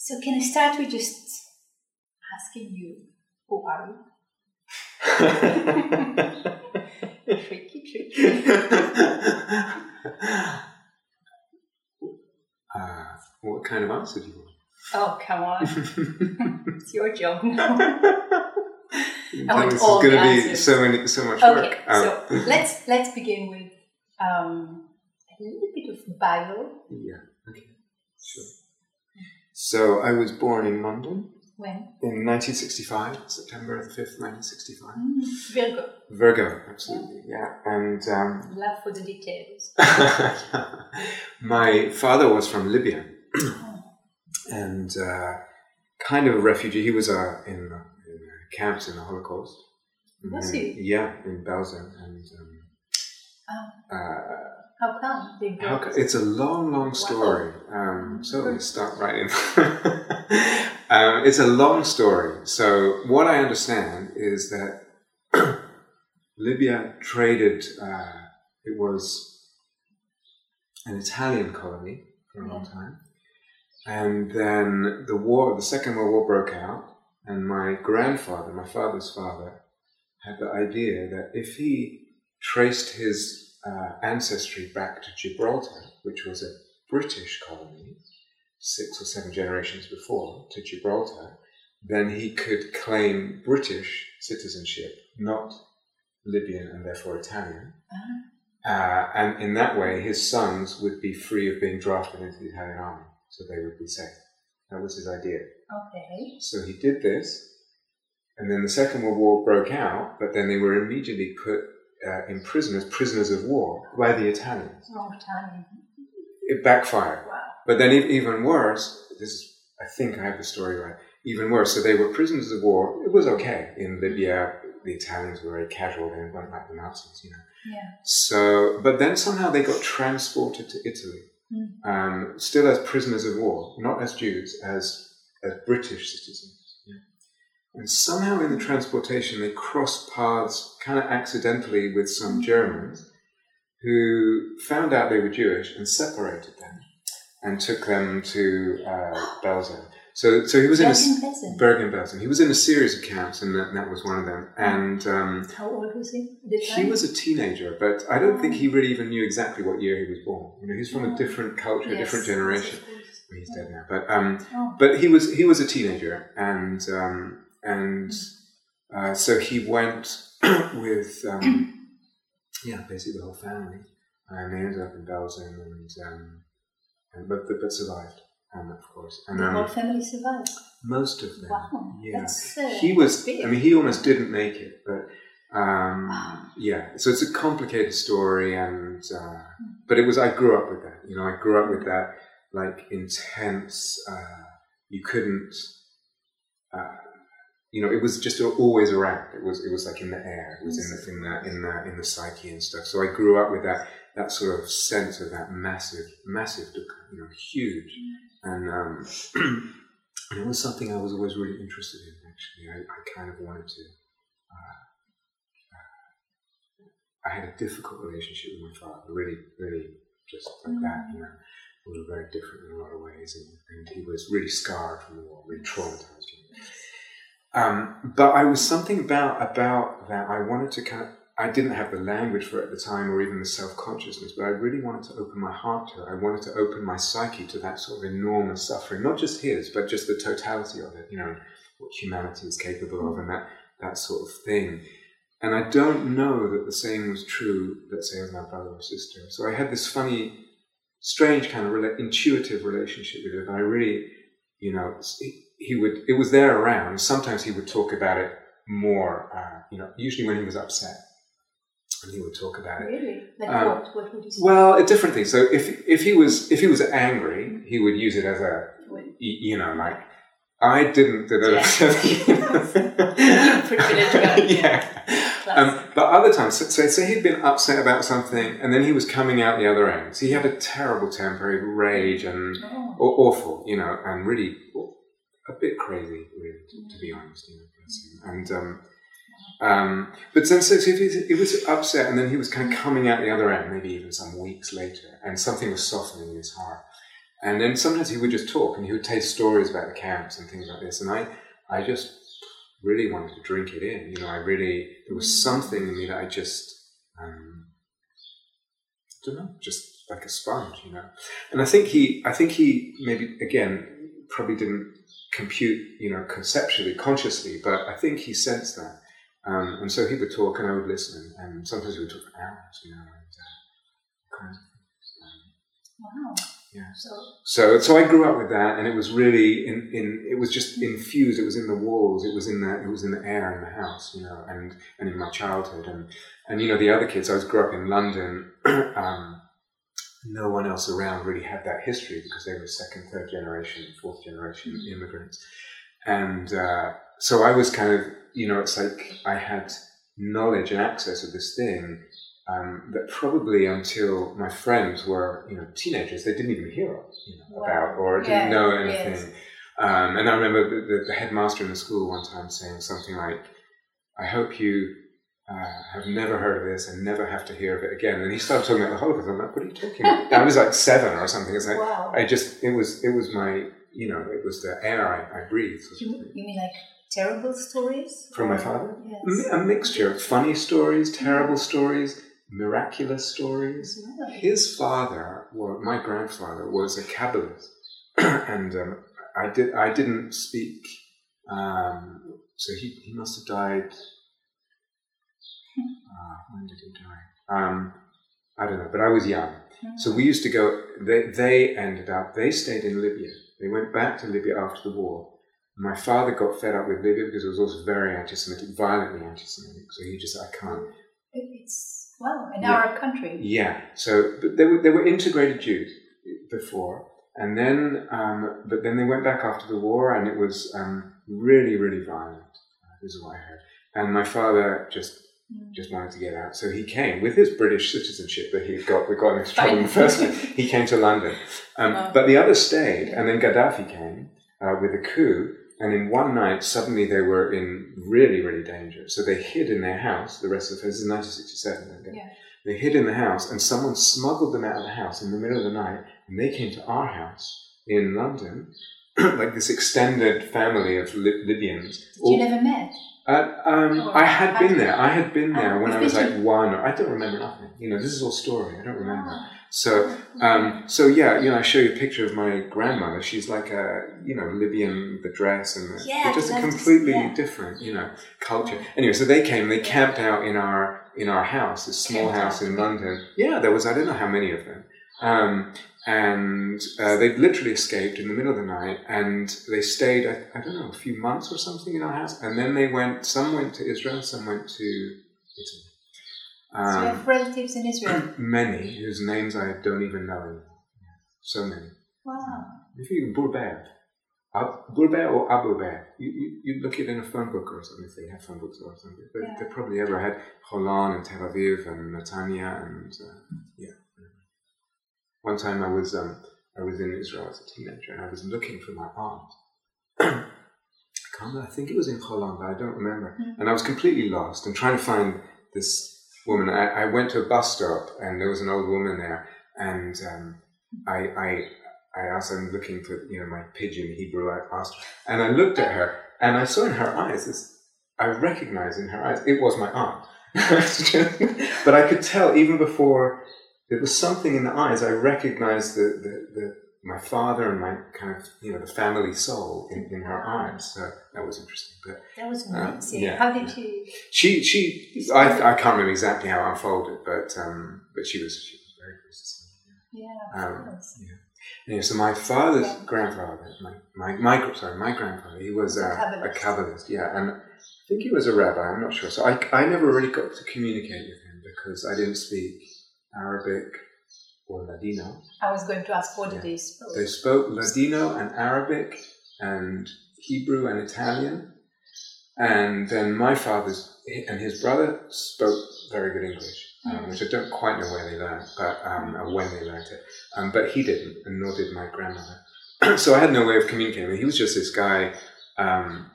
So can I start with just asking you, who are you? tricky, tricky. uh, what kind of answer do you want? Oh, come on. it's your job now. this is going to be so many, so much okay, work. Okay, so um, let's let's begin with um, a little bit of bio. Yeah. Okay. Sure. So I was born in London. When? In 1965, September the 5th, 1965. Mm, Virgo. Virgo, absolutely, yeah. And. Um, Love for the details. my father was from Libya. and uh, kind of a refugee. He was uh, in, in camps in the Holocaust. Was he? Yeah, in Belgium. And. Um, oh. uh, how come? How come? It's a long, long story. Um, so let's start right in. um, it's a long story. So what I understand is that Libya traded. Uh, it was an Italian colony for a long time, and then the war, the Second World War, broke out, and my grandfather, my father's father, had the idea that if he traced his uh, ancestry back to Gibraltar, which was a British colony six or seven generations before to Gibraltar, then he could claim British citizenship, not Libyan and therefore Italian. Uh-huh. Uh, and in that way, his sons would be free of being drafted into the Italian army, so they would be safe. That was his idea. Okay. So he did this, and then the Second World War broke out, but then they were immediately put uh, imprisoned as prisoners of war by the Italians. Wrong time. It backfired. Wow. But then even worse, this is, I think I have the story right, even worse. So they were prisoners of war. It was okay. In Libya, the Italians were very casual. They weren't like the Nazis, you know. Yeah. So, but then somehow they got transported to Italy, mm. um, still as prisoners of war, not as Jews, as, as British citizens. And somehow in the transportation, they crossed paths kind of accidentally with some Germans who found out they were Jewish and separated them and took them to uh, Belgium. So, so he was in a Bergen Belsen. He was in a series of camps, and that, that was one of them. And um, how old was he? He was a teenager, but I don't oh. think he really even knew exactly what year he was born. You know, he's from a different culture, yes, different generation. He's dead now, but um, oh. but he was he was a teenager, and um, and uh, so he went with um, yeah basically the whole family, and they ended up in Belgium, and, um, and but, but, but survived. Um, of course, and the whole family survived. Most of them. Wow, yeah. Uh, he was. Big. I mean, he almost didn't make it, but um, wow. yeah. So it's a complicated story, and uh, but it was. I grew up with that. You know, I grew up with that like intense. Uh, you couldn't. Uh, you know, it was just always around. It was it was like in the air. It was in the in the in the in the psyche and stuff. So I grew up with that that sort of sense of that massive massive you know huge, and um, and it was something I was always really interested in. Actually, I, I kind of wanted to. Uh, uh, I had a difficult relationship with my father. Really, really, just like that. You know, we were very different in a lot of ways, and, and he was really scarred from the war, really traumatized. Um, but I was something about about that. I wanted to kind of. I didn't have the language for it at the time, or even the self consciousness. But I really wanted to open my heart to it. I wanted to open my psyche to that sort of enormous suffering, not just his, but just the totality of it. You know, what humanity is capable of, and that that sort of thing. And I don't know that the same was true, let's say, of my brother or sister. So I had this funny, strange kind of rela- intuitive relationship with it. And I really, you know, he would it was there around. Sometimes he would talk about it more. Uh, you know, usually when he was upset, and he would talk about it. Really? Like um, what? What would you say? Well, a different thing. So if if he was if he was angry, he would use it as a you know like I didn't. yeah. Um, but other times, so, so say he'd been upset about something, and then he was coming out the other end. So he had a terrible temper, rage, and oh. awful, you know, and really a bit crazy, really, to, to be honest. You know, and um, um, but then so, so it was upset, and then he was kind of coming out the other end, maybe even some weeks later, and something was softening in his heart. And then sometimes he would just talk and he would tell stories about the camps and things like this. And I, I just really wanted to drink it in. You know, I really, there was something in me that I just, um, I don't know, just like a sponge, you know. And I think he, I think he maybe, again, probably didn't compute, you know, conceptually, consciously, but I think he sensed that. Um, and so he would talk and I would listen, and sometimes we would talk for hours, you know, and uh, kind of Wow. Yeah. So So, so I grew up with that, and it was really in, in it was just infused. It was in the walls. It was in the it was in the air in the house, you know, and and in my childhood, and and you know the other kids. I was grew up in London. um, no one else around really had that history because they were second, third generation, fourth generation immigrants, and uh, so I was kind of you know it's like I had knowledge and access of this thing um, that probably until my friends were, you know, teenagers, they didn't even hear you know, Wow. about or didn't Yeah, know yes. anything. Um, and I remember the, the, the headmaster in the school one time saying something like, "I hope you uh, have never heard of this and never have to hear of it again." And he started talking about the Holocaust. I'm like, "What are you talking about?" I was like seven or something. It's like wow. I just, it was, it was my, you know, it was the air I, I breathed. you, you mean like terrible stories? From my father? Yes. A mixture of funny stories, terrible stories, miraculous stories. His father, well, my grandfather, was a Kabbalist, and um, I did. I didn't speak. Um, so he, he must have died. Uh, when did he die? Um, I don't know, but I was young. So we used to go. They they ended up. They stayed in Libya. They went back to Libya after the war. My father got fed up with Libya because it was also very anti-Semitic, violently anti-Semitic. So he just, I can't. It's well, an Yeah. Arab country. Yeah. So, but they were they were integrated Jews before, and then, um, but then they went back after the war, and it was um, really, really violent. Uh, this is what I heard. And my father just Mm. just wanted to get out, so he came with his British citizenship that he got. We got into trouble in the first place. He came to London, um, but the others stayed, and then Gaddafi came uh, with a coup. And in one night, suddenly they were in really, really danger. So they hid in their house. The rest of this is 1967. okay? Yeah. They hid in the house, and someone smuggled them out of the house in the middle of the night, and they came to our house in London, like this extended family of Lib- Libyans. You never met. Uh, um, Or I had been there. I had been there Oh, when I was like one. I don't remember nothing. You know, this is all story. I don't remember. Ah. So, um, so yeah, you know, I show you a picture of my grandmother. She's like a, you know, Libyan, the dress and the, Yeah, just a I'd love to completely yeah. different, you know, culture. Anyway, so they came. They camped out in our in our house, this small house in London. Yeah, there was I don't know how many of them. Um, and uh, they literally escaped in the middle of the night, and they stayed, I, I don't know, a few months or something in our house, and then they went. Some went to Israel, some went to Italy. so you Um, have relatives in Israel. many whose names I don't even know. So many. Wow. If you Burbea, Ab- Burbea or Abuber, you, you, you look it in a phone book or something, if they have phone books or something. But Yeah. they probably ever had Holon and Tel Aviv and Netanya and uh, yeah. One time I was um, I was in Israel as a teenager and I was looking for my aunt. I can't I think it was in but I don't remember. Mhm. And I was completely lost and trying to find this woman. I, I went to a bus stop and there was an old woman there and um, I, I I asked, I'm looking for, you know, my pigeon Hebrew. I asked and I looked at her, and I saw in her eyes this. I recognized in her eyes it was my aunt, but I could tell even before there was something in the eyes. I recognized the the, the my father and my kind of you know the family soul in, in her eyes. So that was interesting. But That was Uh, amazing. yeah, How did yeah. you? she she I, I can't remember exactly how it unfolded, but um but she was she was very close to me. Yeah, Um, course. Anyway, so my father's Yeah. grandfather, my, my, my, sorry, my grandfather, he was A a, a Kabbalist. Kabbalist, yeah, and I think he was a rabbi, I'm not sure. So I, I never really got to communicate with him because I didn't speak Arabic or Ladino. I was going to ask what Yeah. did they spoke? They spoke Ladino and Arabic and Hebrew and Italian. And then my father's and his brother spoke very good English, um, Mm. which I don't quite know where they learned, but um, or when they learned it. Um, but he didn't, and nor did my grandmother. so I had no way of communicating. He was just this guy. Um,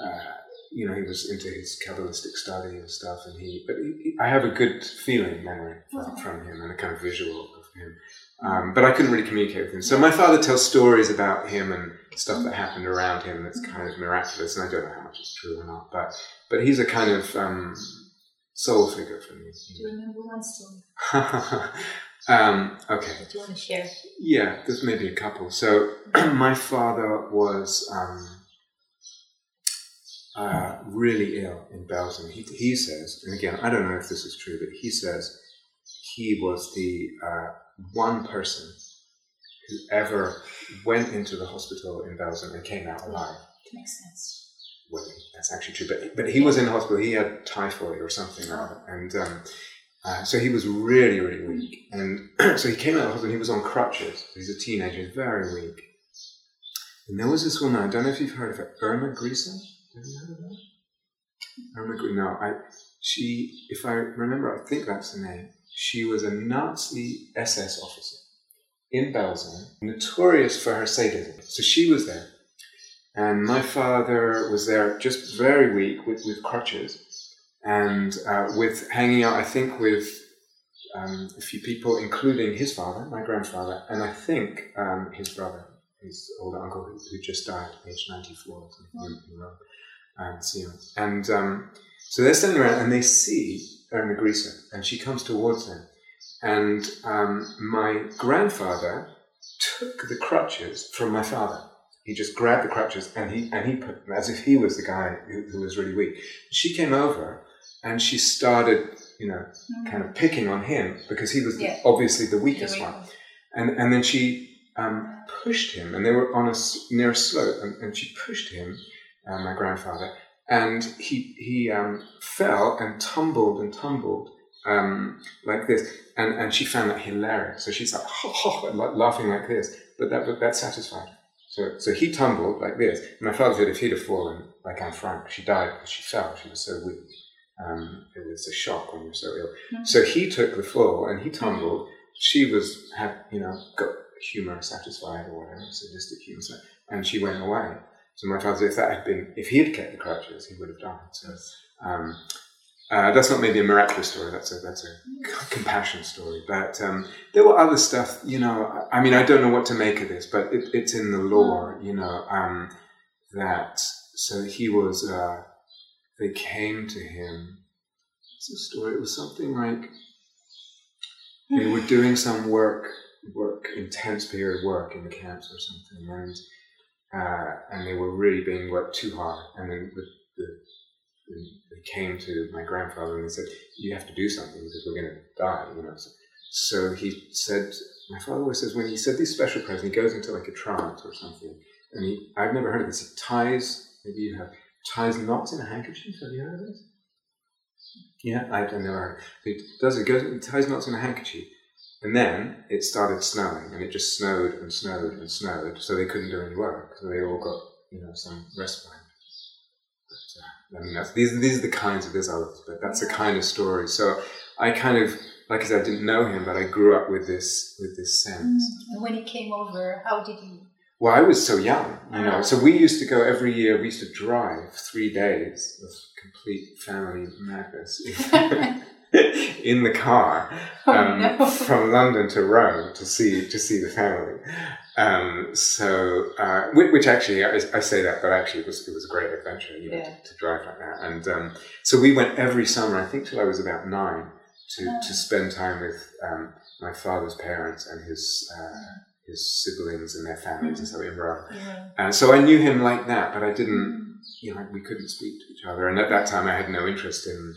uh, you know, he was into his Kabbalistic study and stuff, and he. But he, I have a good feeling memory from, Mhm. from him and a kind of visual of him. Um, but I couldn't really communicate with him. So my father tells stories about him and stuff that happened around him that's kind of miraculous, and I don't know how much is true or not. But but he's a kind of um, soul figure for me. Do you remember one story um, okay. that you want to share? Yeah, there's maybe a couple. So my father was um, uh, really ill in Belgium. He, he says, and again, I don't know if this is true, but he says he was the uh, one person who ever went into the hospital in Belgium and came out alive. Makes sense. Well, that's actually true, but but he was in hospital. He had typhoid or something, like that. and um, uh, so he was really, really weak. And so he came out of hospital. He was on crutches. He's a teenager. He's very weak. And there was this woman. I don't know if you've heard of her, Irma Grese. Have you heard of her? No, I. She, if I remember, I think that's the name. She was a Nazi SS officer in Belgium, notorious for her sadism. So she was there. And my father was there just very weak with, with crutches and uh, with hanging out, I think, with um, a few people, including his father, my grandfather, and I think um, his brother, his older uncle, who, who just died, age 94 or something, and see him. And um, so they're standing around and they see Irma Grese, and she comes towards them. And um, my grandfather took the crutches from my father. He just grabbed the crutches and he and he put them as if he was the guy who, who was really weak. She came over and she started, you know, kind of picking on him because he was Yeah. obviously the weakest weak one. one. And and then she um, pushed him, and they were on a near a slope, and, and she pushed him, uh, my grandfather, and he he um, fell and tumbled and tumbled um, like this, and and she found that hilarious. So she's like, laughing like this, but that but that satisfied her. So so he tumbled like this. and My father said if he'd have fallen like Anne Frank, she died because she fell. She was so weak. Um, it was a shock when you're so ill. Mhm. So he took the fall and he tumbled. She was had you know got humor satisfied or whatever, sadistic humor, and she went away. So my father if that had been if he had kept the crutches, he would have died. So um, uh, that's not maybe a miraculous story. That's a that's a compassion story. But um, there were other stuff. You know, I mean, I don't know what to make of this, but it, it's in the lore. You know, um, that so he was. Uh, they came to him. What's the story? It was something like they were doing some work, work, intense period work in the camps or something, and uh, and they were really being worked too hard. And then the, the, the, they came to my grandfather and they said, "You have to do something because we're going to die," you know. So, so he said, my father always says when he said these special prayers, he goes into like a trance or something, and he, I've never heard of this. He ties, maybe you have ties knots in a handkerchief. Have you heard of this? Yeah, I've never heard. He does it. Goes, he ties knots in a handkerchief, and then it started snowing, and it just snowed and snowed and snowed, so they couldn't do any work. So they all got you know some respite. But, uh, I mean, that's, these these are the kinds of there's others, but that's the kind of story. So I kind of, like I said, I didn't know him, but I grew up with this with this sense. And when he came over, how did you? Well, I was so young, you know. So we used to go every year. We used to drive three days of complete family madness in the car Oh, um, no. from London to Rome to see to see the family. Um, so, uh, which, which actually I, I say that, but actually it was it was a great adventure, you know, Yeah. to, to drive like that. And um, so we went every summer. I think till I was about nine to Ah. to spend time with um, my father's parents and his. Uh, his siblings and their families and so Rome. Yeah. And so I knew him like that, but I didn't, you know, we couldn't speak to each other. And at that time, I had no interest in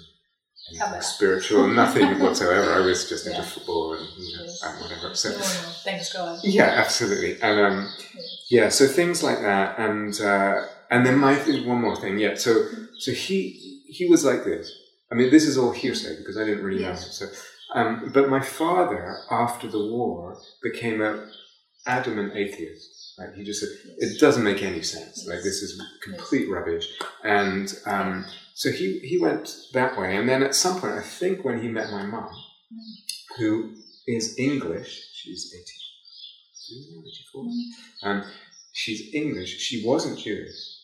anything spiritual, nothing whatsoever. I was just into Yeah. football and you know, Yes. and whatever. So No, no, thanks, God. yeah, absolutely. And um, yeah, so things like that, and uh, and then my one more thing, yeah. So so he he was like this. I mean, this is all hearsay because I didn't really know him. So, um, but my father, after the war, became a adamant atheist. Like he just said, it doesn't make any sense. Like this is complete rubbish. And um, so he he went that way. And then at some point, I think when he met my mum, who is English, she's 83, 84, um, she's English. She wasn't Jewish.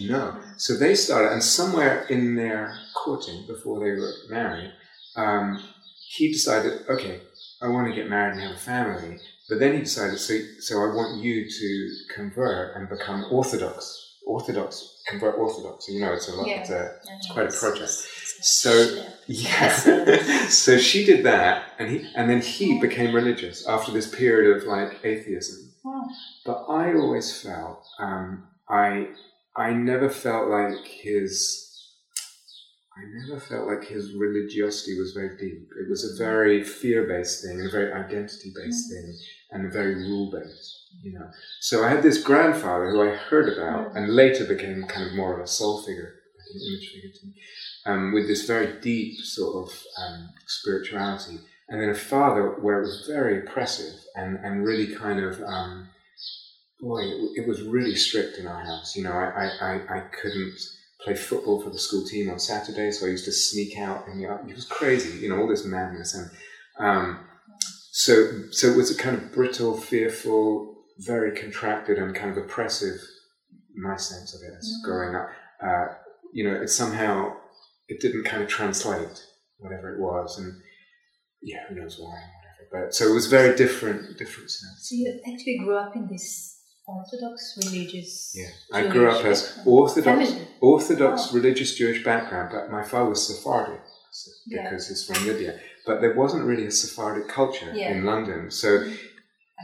No. So they started, and somewhere in their courting before they were married, um, he decided, okay, I want to get married and have a family. But then he decided, so, so I want you to convert and become Orthodox. Orthodox, convert Orthodox. You know, it's a lot, Yeah. Uh, it's, a, It's quite a project. So, yeah. so she did that, and he, and then he became religious after this period of like atheism. Wow. But I always felt, um, I, I never felt like his, I never felt like his religiosity was very deep. It was a mm-hmm. very fear-based thing, and a very identity-based mm-hmm. thing, and very rule-based. You know. So I had this grandfather who I heard about, and later became kind of more of a soul figure, like an image figure to me, um, with this very deep sort of um, spirituality, and then a father where it was very oppressive and and really kind of. Um, boy, it, it was really strict in our house. You know, I, I, I, I couldn't play football for the school team on Saturday, so I used to sneak out and you know, it was crazy, you know, all this madness and um, so so it was a kind of brittle, fearful, very contracted and kind of oppressive my sense of it as Mhm. growing up. Uh, you know, it somehow it didn't kind of translate whatever it was and yeah, who knows why whatever. But so it was very different different sense. So you actually grew up in this Orthodox religious. Yeah, I grew up as Orthodox. Orthodox Oh. religious Jewish background, but my father was Sephardic so- Yeah. because he's from Libya. But there wasn't really a Sephardic culture Yeah. in London, so mm-hmm.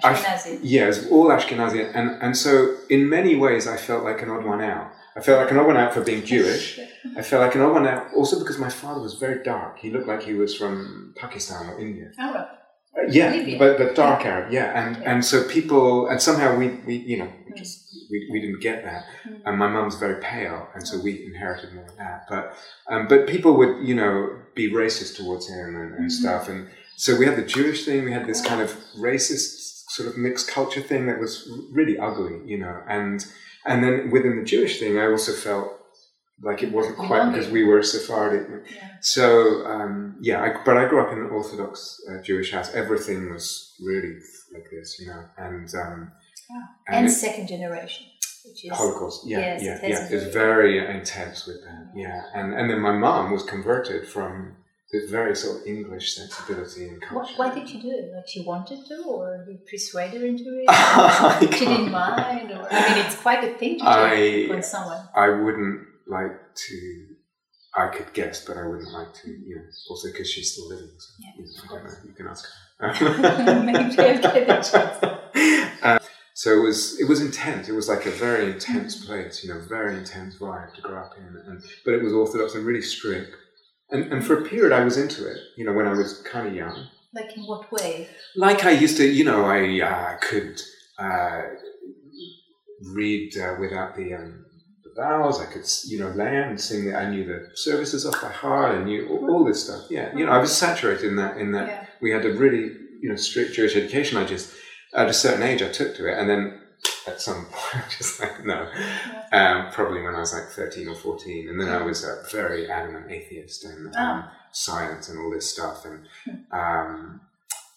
I- Ashkenazi. yeah, it was all Ashkenazi, and and so in many ways I felt like an odd one out. I felt like an odd one out for being Jewish. I felt like an odd one out also because my father was very dark. He looked like he was from Pakistan or India. Oh, Arab. Uh, yeah, Libya. but but dark Arab, yeah, and Yeah. and so people, and somehow we we you know we Mm. just we, we didn't get that, Mm. and my mum's very pale, and so we inherited more of that. But um, but people would you know be racist towards him and, and Mhm. stuff, and so we had the Jewish thing, we had this kind of racist sort of mixed culture thing that was really ugly, you know, and and then within the Jewish thing, I also felt like it wasn't quite because we were Sephardic. Yeah. So um, yeah, I, but I grew up in an Orthodox uh, Jewish house. Everything was really like this, you know, and um, Wow. and And second generation, which is Holocaust. Yeah, Yes, yeah, it yeah. a It was very- intense with that. Yeah, and and then my mom was converted from this very sort of English sensibility and Why, culture. why did she do it? Like she wanted to, or you persuaded her into it? She didn't mind, or I mean, it's quite a thing to do I- when someone. I wouldn't like to. I could guess, but I wouldn't like to. You know, also because she's still living. So, Yeah, you, know, I don't know. You can ask her. Maybe I'll get a chance. Uh, so it was it was intense. It was like a very intense Mm-hmm. place, you know, very intense vibe to grow up in. And but it was orthodox and really strict. And and for a period I was into it, you know, when I was kind of young. Like in what way? Like I used to, you know, I uh, could uh, read uh, without the um, the vowels. I could, you know, land and sing. I knew the services off by heart. I knew all, all this stuff. Yeah, you know, I was saturated in that. In that, Yeah. we had a really, you know, strict Jewish education. I just, at a certain age, I took to it, and then at some point, I just like no. Um, probably when I was like thirteen or fourteen, and then I was a very adamant atheist and um, science and all this stuff, and um,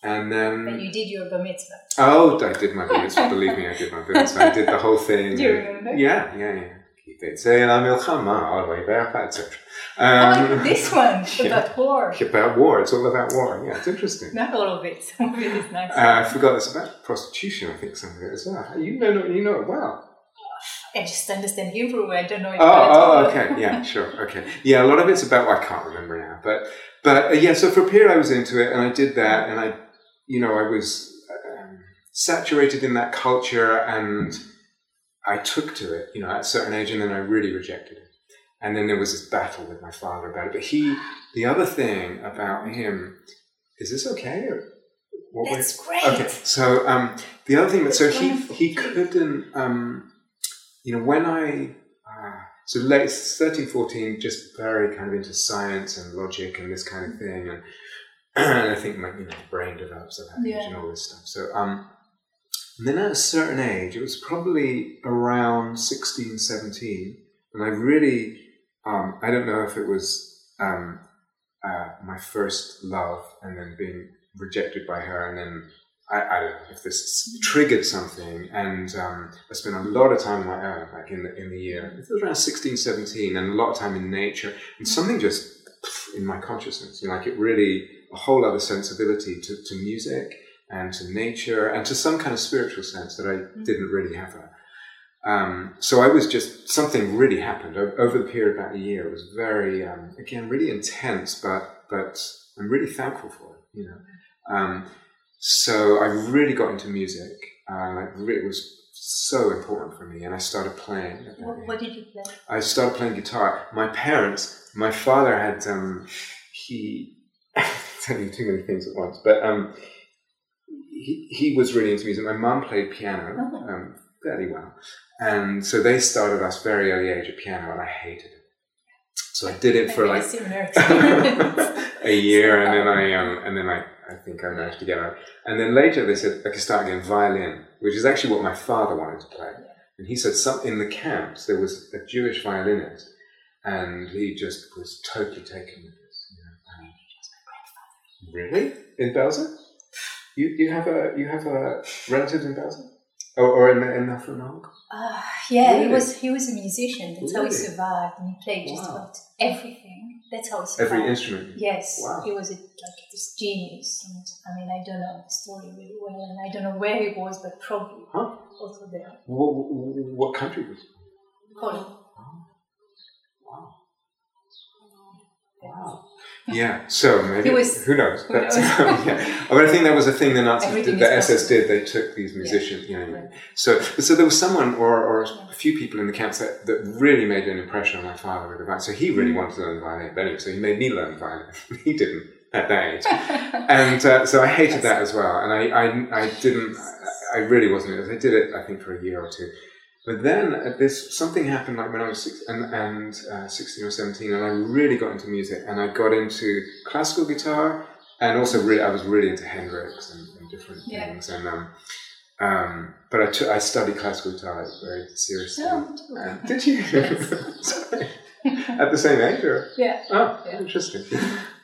and then And you did your bar mitzvah. Oh, I did my bar mitzvah. Believe me, I did my bar mitzvah. I did the whole thing. Do you remember? Yeah, yeah, yeah. La milchama, all the way back, etc. Um, this one yeah. about war. about war. It's all about war. Yeah, it's interesting. Not all of it. Some of it is nice. Uh, I forgot it's about prostitution. I think some of it as well. You know, you know it well. I just understand Hebrew. I don't know Oh, oh, okay, yeah, sure, okay, yeah. A lot of it's about I can't remember now, but but uh, yeah. So for a period, I was into it, and I did that, and I, you know, I was um, saturated in that culture, and I took to it, you know, at a certain age, and then I really rejected it, and then there was this battle with my father about it. But he, the other thing about him, is this okay? What way- That's great. Okay, so um, the other thing that so That's he he couldn't um, you know when I uh, so late 13, 14, just very kind of into science and logic and this kind of thing, and, and I think my you know brain develops at that age Yeah. and all this stuff. So um, and then at a certain age, it was probably around 16, 17, and I really um, I don't know if it was um, uh, my first love and then being rejected by her and then I, I don't know if this triggered something and um, I spent a lot of time on my own like in the, in the year it was around 16 17 and a lot of time in nature and something just in my consciousness. You know, like it really a whole other sensibility to, to music and to nature and to some kind of spiritual sense that I Mm. didn't really have. A, um, so I was just something really happened over the period of about a year. It was very um, again really intense, but but I'm really thankful for it. You know, um, so I really got into music. Uh, it was so important for me, and I started playing. What, what did you play? I started playing guitar. My parents, my father had um, he telling you too many things at once, but um, he he was really into music. My mum played piano Oh. um, fairly well, and so they started us very early age at piano, and I hated it. So I did it for I like a year, and then I um, and then I, I think I managed to get out. And then later they said I could start again violin, which is actually what my father wanted to play. And he said some in the camps there was a Jewish violinist, and he just was totally taken with this. You know, really in Belgium? You you have a you have a relatives in Belgium? Or, or in the in the French? Ah, yeah, he was he was a musician. That's how he survived, and he played just Wow. about everything. That's how he survived. Every instrument. Yes, Wow. he was a, like this genius. And I mean, I don't know the story really well, and I don't know where he was, but probably Huh? also there. What, what, what country was it? Colin. Wow. Wow. Yeah, so maybe was- who knows? who That's- knows? yeah. But I think that was a thing the Nazis did, the SS did. They took these musicians, you know. Right. So, so there was someone or, or a few people in the camps that, that really made an impression on my father with the violin. So he really Mm. wanted to learn the violin. But anyway, so he made me learn the violin. he didn't at that age. And uh, so I hated that as well. And I, I, I didn't, I really wasn't. I did it, I think, for a year or two. But then uh, this something happened like when I was six and, and uh, sixteen or seventeen, and I really got into music, and I got into classical guitar, and also really I was really into Hendrix and, and different Yeah. things. And um, um, but I studied classical guitar very seriously. Oh, And- did you? At the same age, or yeah. oh, Yeah. interesting.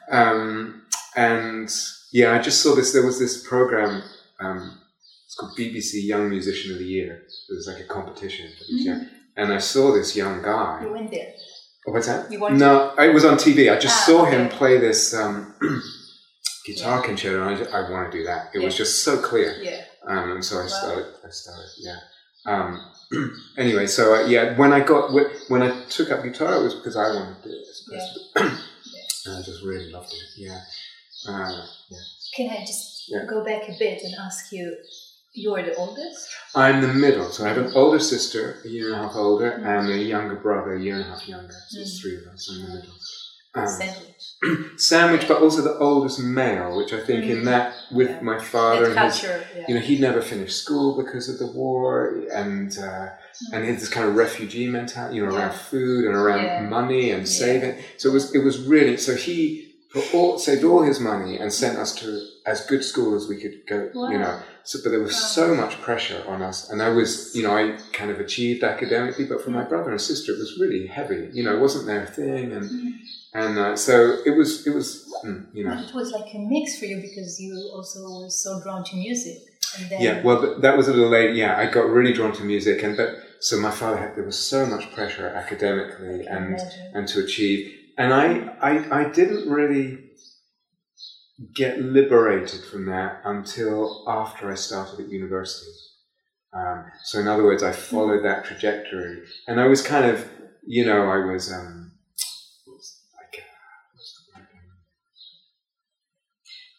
Um, and yeah, I just saw this. There was this program. Um, it's called BBC Young Musician of the Year. It was like a competition for these young. And I saw this young guy. You went there. Oh, what's that? You wanted No, it was on TV. I just Ah, saw okay. him play this um, guitar Yeah. concerto, and I, I want to do that. It was just so clear. Yeah. Um, and so I Wow. started. I started. Yeah. Um, anyway, so uh, yeah, when I got when, when I took up guitar, it was because I wanted to do it. as opposed and I just really loved it. Yeah. Uh, yeah. Can I just Yeah. go back a bit and ask you? You're the oldest. I'm the middle, so I have an older sister, a year and a half older, Mm. and a younger brother, a year and a half younger. So it's Mm. three of us in the middle. Um, Sandwich. sandwich, but also the oldest male, which I think in Mm. that with Yeah. my father, That and his. Yeah. you know, he'd never finished school because of the war, and uh, and he had this kind of refugee mentality, you know, around Yeah. food and around money and saving. So it was it was really so he put all, saved all his money and sent us to as good school as we could go, Wow. you know. So, but there was Wow. so much pressure on us, and I was, you know, I kind of achieved academically, but for my brother and sister, it was really heavy. You know, it wasn't their thing, and Mm. and uh, so it was, it was, mm, you know. But it was like a mix for you because you also were so drawn to music. And then Yeah, well, that was a little late. Yeah, I got really drawn to music, and but so my father had there was so much pressure academically and imagine. and to achieve, and I I, I didn't really get liberated from that until after I started at university. Um, so in other words, I followed that trajectory, and I was kind of, you know, I was um, like, uh, what's the word?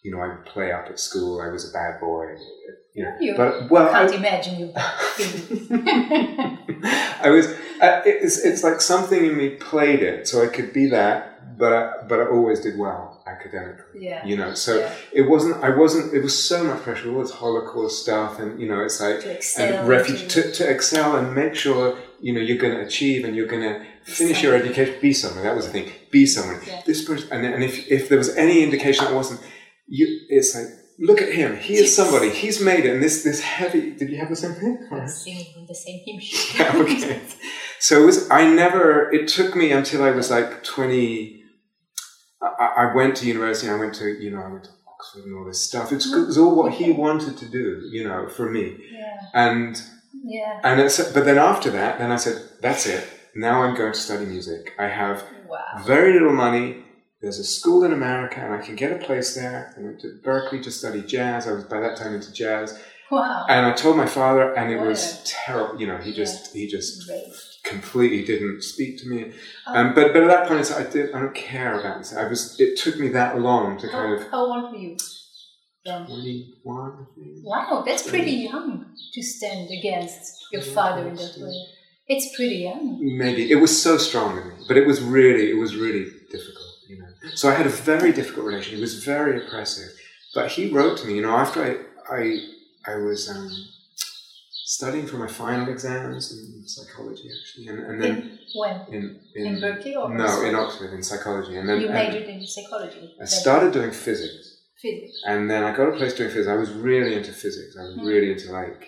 You know, I would play up at school. I was a bad boy. You know, You but well, I, can't imagine you. I was. Uh, it's it's like something in me played it, so I could be that, but I, but I always did well academically. Yeah. You know, so Yeah. it wasn't. I wasn't. It was so much pressure. All this Holocaust stuff, and you know, it's like to excel. and refuge to- to, excel and make sure you know you're going to achieve and you're going to finish your education. Be someone. That was the thing. Be someone. Yeah. This person, and, and if if there was any indication that wasn't, you, it's like. Look at him. He is somebody. He's made it. And this, this heavy. Did you have the same thing? Singing the same hymn Yeah, okay. So it was, I never, it took me until I was like 20, I, I went to university, I went to, you know, I went to Oxford and all this stuff. It's, mm-hmm. it was all what he wanted to do, you know, for me. Yeah. And, Yeah. and it's, but then after that, then I said, that's it. Now I'm going to study music. I have Wow. very little money, there's a school in America and I can get a place there. I went to Berklee to study jazz. I was by that time into jazz. Wow. And I told my father, and it was terrible. You know, he just he just completely didn't speak to me. Oh. Um, but but at that point, I did I don't care about this. I was. It took me that long to kind of how old were you? then? twenty one. Wow, that's pretty young to stand against your father in that way. It's pretty young. Maybe it was so strong in me, but it was really it was really difficult. You know, so I had a very difficult relation. He was very oppressive, but he wrote to me. You know, after I I I was um, studying for my final exams in psychology actually, and, and then In, when? in In, Berklee or no Oxford? in Oxford in psychology, and then You majored in psychology. I started doing physics. physics. And then I got a place doing physics. I was really into physics. I was Mm. really into like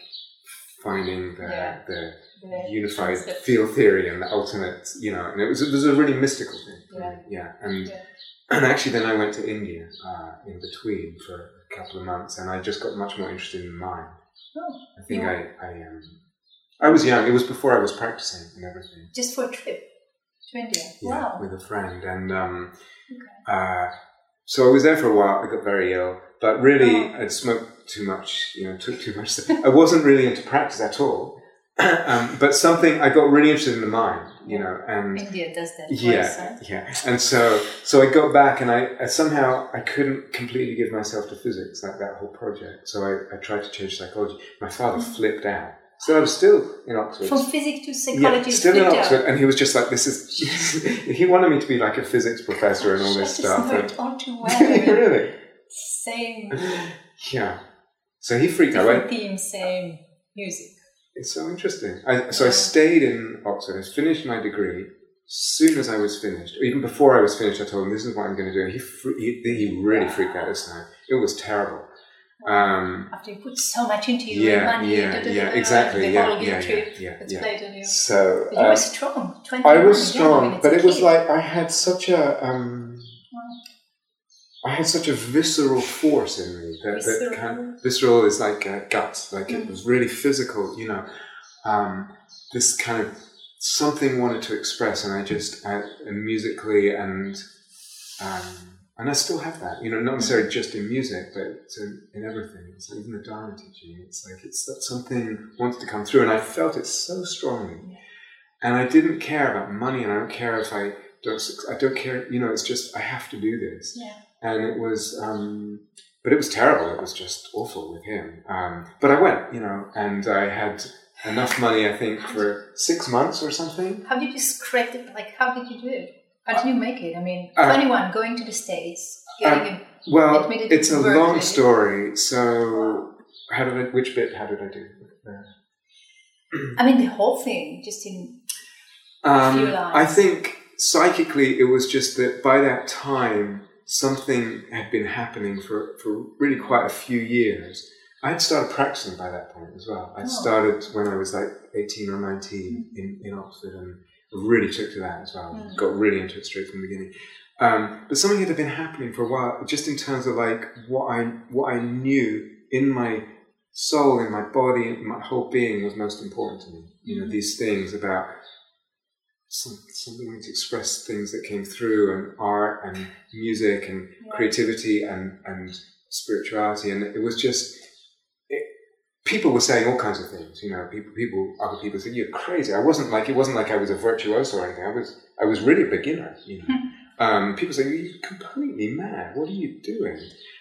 finding the, Yeah. the The unified concept. field theory and the ultimate, you know, and it was it was a really mystical thing. Yeah. yeah. And Yeah. and actually, then I went to India uh, in between for couple of months, and I just got much more interested in the mind. Oh, I think Yeah. I I um I was young. It was before I was practicing and everything. just for a trip to India. Yeah, Wow. with a friend, and um, Okay. uh, so I was there for a while. I got very ill, but really, Oh. I'd smoked too much. You know, took too much. I wasn't really into practice at all. um, but something I got really interested in the mind. You know, and India does that. yeah, huh? yeah. And so, so I got back, and I, I somehow I couldn't completely give myself to physics, like that whole project. So I, I tried to change psychology. My father mm. flipped out. So I was still in Oxford. From physics to psychology. Yeah, still in flipped out. Oxford, and he was just like, "This is." he wanted me to be like a physics professor and all this just stuff. know and- it all too well. Really? Same, Yeah. So he freaked out. different Right? theme, same music. It's so interesting. I, so I stayed in Oxford. I finished my degree. Soon as I was finished, or even before I was finished, I told him, "This is what I'm going to do." And he fre- he, he really freaked out this time. It was terrible. Um, After you put so much into it, yeah, money, yeah, da, da, yeah, da, exactly. Yeah, yeah, yeah, yeah, yeah. played on you. So But you uh, were strong. I was strong, I mean, it's but it was like I had such a um, I had such a visceral force in me that, that Visceral? kind visceral is like uh, guts, like it Mm. was really physical, you know. Um, this kind of something wanted to express, and I just I, and musically and um, and I still have that, you know, not necessarily just in music, but it's in, in everything. It's like even the Dharma teaching. It's like it's that something wants to come through, and I felt it so strongly. And I didn't care about money, and I don't care if I don't. I don't care. You know, it's just I have to do this Yeah. And it was um, but it was terrible it was just awful with him um, but i went you know and i had enough money i think for six months or something How did you scrape it? Like, how did you do it? How did you make it? I mean, Uh, 21, going to the States, getting a well Admitted it's a long story so how did i which bit how did i do Uh, I mean, the whole thing, just in Um, Few lines. I think psychically it was just that by that time something had been happening for, for really quite a few years. I had started practicing by that point as well. I Oh. started when I was like 18 or 19 in, in Oxford and really took to that as well. Mm. Got really into it straight from the beginning. Um, but something had been happening for a while, just in terms of like what I what I knew in my soul, in my body, in my whole being was most important to me. You know, Mhm. these things about some, something to express things that came through and art and music and Yeah. creativity and, and spirituality. And it was just, it, people were saying all kinds of things, you know, people, people, other people said, you're crazy. I wasn't like, it wasn't like I was a virtuoso or anything. I was, I was really a beginner, you know. um, people say, you're completely mad. What are you doing?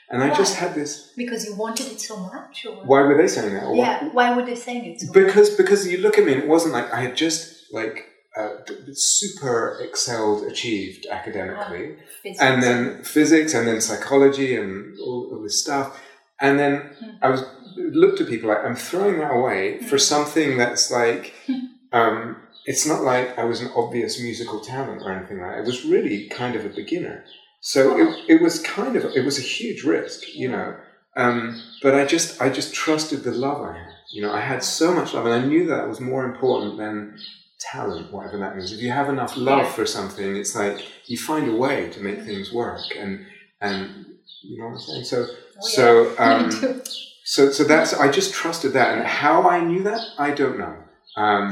And I just had this, because you wanted it so much? Or? why were they saying that? Or why- Yeah, why were they saying it so much? because because you look at me and it wasn't like I had just like uh, super excelled, achieved academically, Physics. and then physics, and then psychology, and all, all this stuff, and then Hmm. I was looked at people like I'm throwing that away for Hmm. something that's like. Hmm. Um, it's not like I was an obvious musical talent or anything like that. It was really kind of a beginner. So Wow. it, it was kind of it was a huge risk, you Yeah. know. Um, but I just I just trusted the love I had. You know, I had so much love, and I knew that was more important than talent, whatever that means. If you have enough love Yeah. for something, it's like you find a way to make things work, and and you know what I'm saying. So Oh, so um, so so that's I just trusted that, and how I knew that I don't know. Um,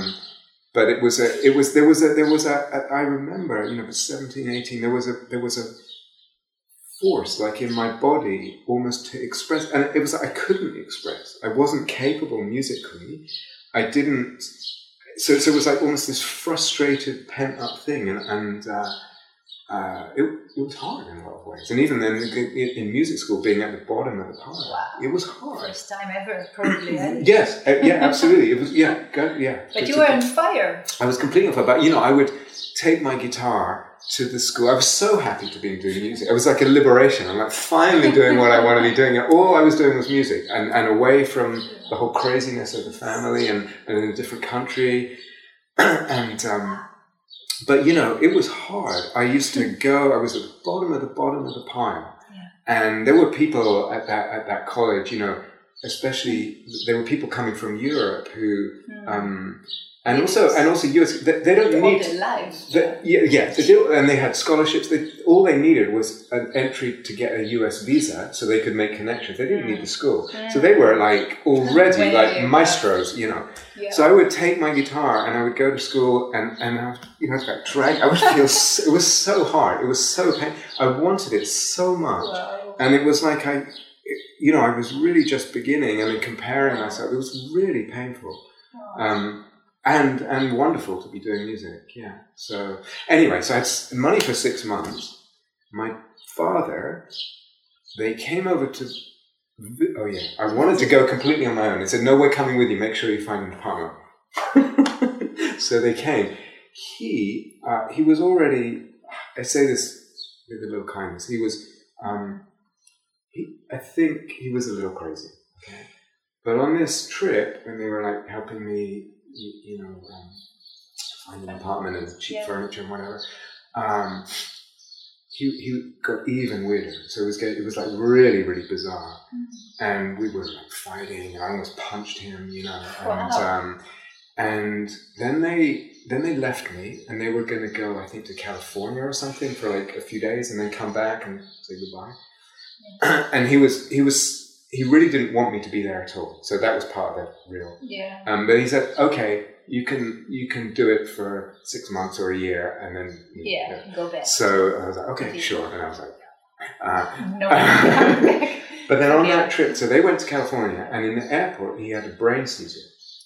but it was a it was there was a there was a, a I remember you know at 17, 18, there was a there was a force, like in my body, almost to express. And it was like I couldn't express. I wasn't capable musically. I didn't. So, so it was like almost this frustrated, pent up thing, and, and uh, uh, it, it was hard in a lot of ways. And even then, in, in music school, being at the bottom of the pile, Wow. it was hard. First time ever, probably. eh? Yes, uh, yeah, absolutely. It was, yeah, go, yeah. But you were on fire. I was completely on fire. But you know, I would take my guitar to the school. I was so happy to be doing music. It was like a liberation. I'm like finally doing what I want to be doing. All I was doing was music, and, and away from the whole craziness of the family, and, and in a different country. and um, but you know, it was hard. I used to go. I was at the bottom of the bottom of the pile, Yeah. and there were people at that at that college. You know, especially there were people coming from Europe who. Mm. Um, and also, and also, US. They, they don't need. their lives. The, yeah, yeah, they and they had scholarships. They, all they needed was an entry to get a US visa, so they could make connections. They didn't need the school, so they were like already Way like maestros, you know. yeah. So I would take my guitar and I would go to school, and and I would, you know, it's like drag. I would feel so, it was so hard. It was so pain. I wanted it so much, Wow. and it was like I, it- you know, I was really just beginning and then comparing myself. It was really painful um, and and wonderful to be doing music. Yeah. So anyway, so I had money for six months. My father, they came over to. Oh yeah, I wanted to go completely on my own. They said, "No, we're coming with you. Make sure you find an apartment." so they came. He uh, he was already. I say this with a little kindness. He was. Um, he, I think he was a little crazy. Okay. But on this trip, when they were like helping me, you, you know, um, find an apartment and cheap Yeah. furniture and whatever, um, he, he got even weirder. So it was getting, it was like really really bizarre, Mm. and we were like fighting, and I almost punched him, you know, and Wow. um, and then they then they left me, and they were going to go, I think, to California or something for like a few days, and then come back and say goodbye. and he was he was he really didn't want me to be there at all. So that was part of the real. Yeah. Um, but he said, okay, you can you can do it for six months or a year, and then you know, Yeah. Go back. So I was like, okay, sure, and I was like, yeah. Uh, no, but then on Yeah. that trip, so they went to California, and in the airport, he had a brain seizure,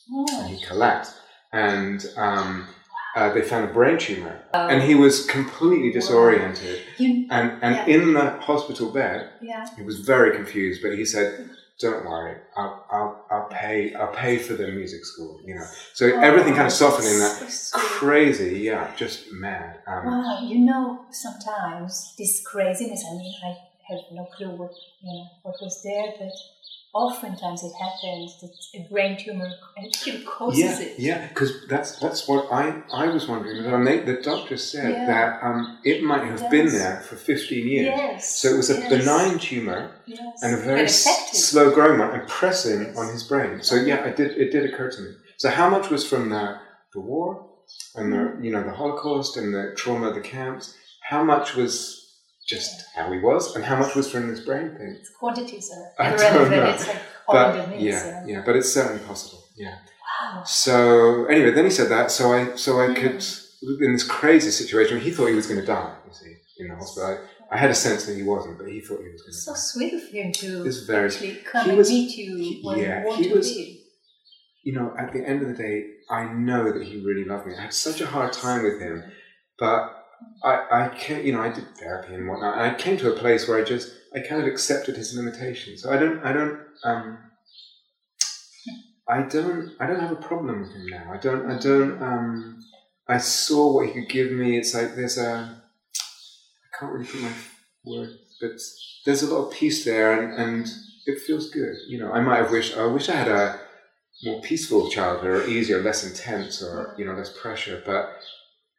and Oh. he collapsed, and um, uh, they found a brain tumor, Oh. and he was completely disoriented, You, and and Yeah. in the hospital bed, yeah. he was very confused, but he said, "Don't worry, I'll, I'll, I'll pay, I'll pay for the music school." You know, so everything kind of softened in that. Oh, So. Crazy, yeah, just mad. Um, Wow, you know, sometimes this craziness. I mean, I have no clue what you know what was there, but oftentimes it happens that a brain tumor actually causes yeah, it. yeah, because that's that's what I I was wondering. And they, the doctor said Yeah. that um, it might have been there for fifteen years. Yes. So it was a yes, benign tumor yes. and a very slow growing one, and pressing Yes. on his brain. So yeah, it did it did occur to me. So how much was from the the war and the you know the Holocaust and the trauma of the camps? How much was just how he was, and how much was from this brain thing? Quantities are I don't know. It's like But yeah, yeah, but it's certainly possible. Yeah. Wow. So anyway, then he said that, so I so I Mm. could in this crazy situation. He thought he was going to die. You see, in the hospital. I, I had a sense that he wasn't, but he thought he was going to So die. sweet of him to It's very, actually come he and was- meet you he- when yeah, you want he to was- you know, at the end of the day, I know that he really loved me. I had such a hard time with him, but I, I can't, you know, I did therapy and whatnot, and I came to a place where I just, I kind of accepted his limitations. So I don't, I don't, um, I don't, I don't have a problem with him now. I don't, I don't, um, I saw what he could give me. It's like there's a, I can't really put my word, but there's a lot of peace there, and, and it feels good. You know, I might have wished, I wish I had a more peaceful childhood, or easier, less intense, or you know, less pressure. But,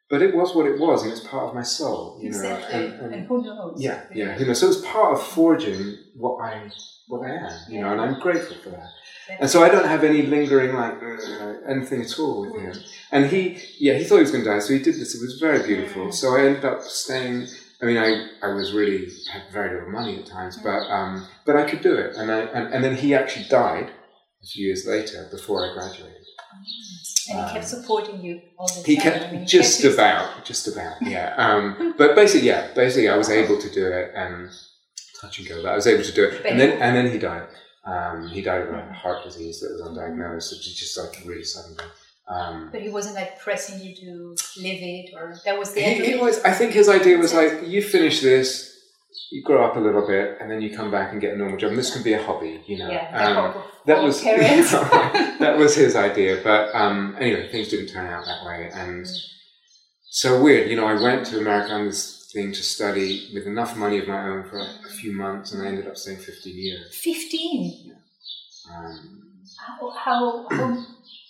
but it was what it was, and it's part of my soul. You exactly. know, and, and, and who knows? yeah, yeah. You know, so it's part of forging what I, what I am. You know, and I'm grateful for that. And so I don't have any lingering like uh, anything at all with him. And he, yeah, he thought he was going to die, so he did this. It was very beautiful. So I ended up staying. I mean, I, I was really had very little money at times, but um, but I could do it. And I and, and then he actually died a few years later before I graduated. And he kept Um, supporting you all the He time. kept he just kept about, just about, yeah. Um, but basically, yeah, basically, I was able to do it, and touch and go. But I was able to do it, and then he- and then he died. Um, he died of a heart disease that was undiagnosed, which is just like really suddenly. Um, But he wasn't like pressing you to live it, or that was the he, end. he was. I think his idea was like, you finish this, you grow up a little bit, and then you come back and get a normal job. And this can be a hobby, you know. yeah, Um, that was that was his idea. But um, anyway, things didn't turn out that way, and so weird. You know, I went to America on this thing to study with enough money of my own for a, a few months, and I ended up staying 15 years. Fifteen. Um, How how, how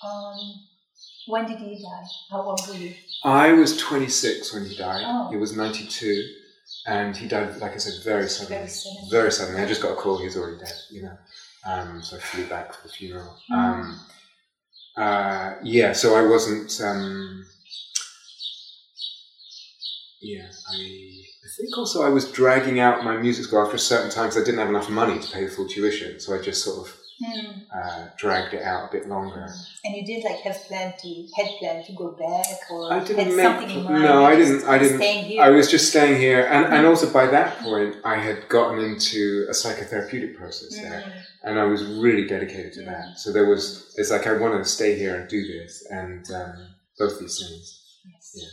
um, when did he die? How old were you? I was 26 when he died. Oh. He was 92, and he died, like I said, very suddenly. Very suddenly. Very suddenly. I just got a call. He was already dead. You know, um, so I flew back for the funeral. Mm. Um, uh, yeah, so I wasn't. Um, yeah, I, I think also I was dragging out my music school after a certain time because I didn't have enough money to pay the full tuition. So I just sort of Hmm. uh, dragged it out a bit longer. And you did like have planned to had planned to go back, or I didn't had make- something in mind. no, I didn't- I didn't- Staying here. I was just staying here, and, and also by that point, I had gotten into a psychotherapeutic process there, Mm. and I was really dedicated to that. So there was, it's like I want to stay here and do this, and um, both these things. Yes. Yeah.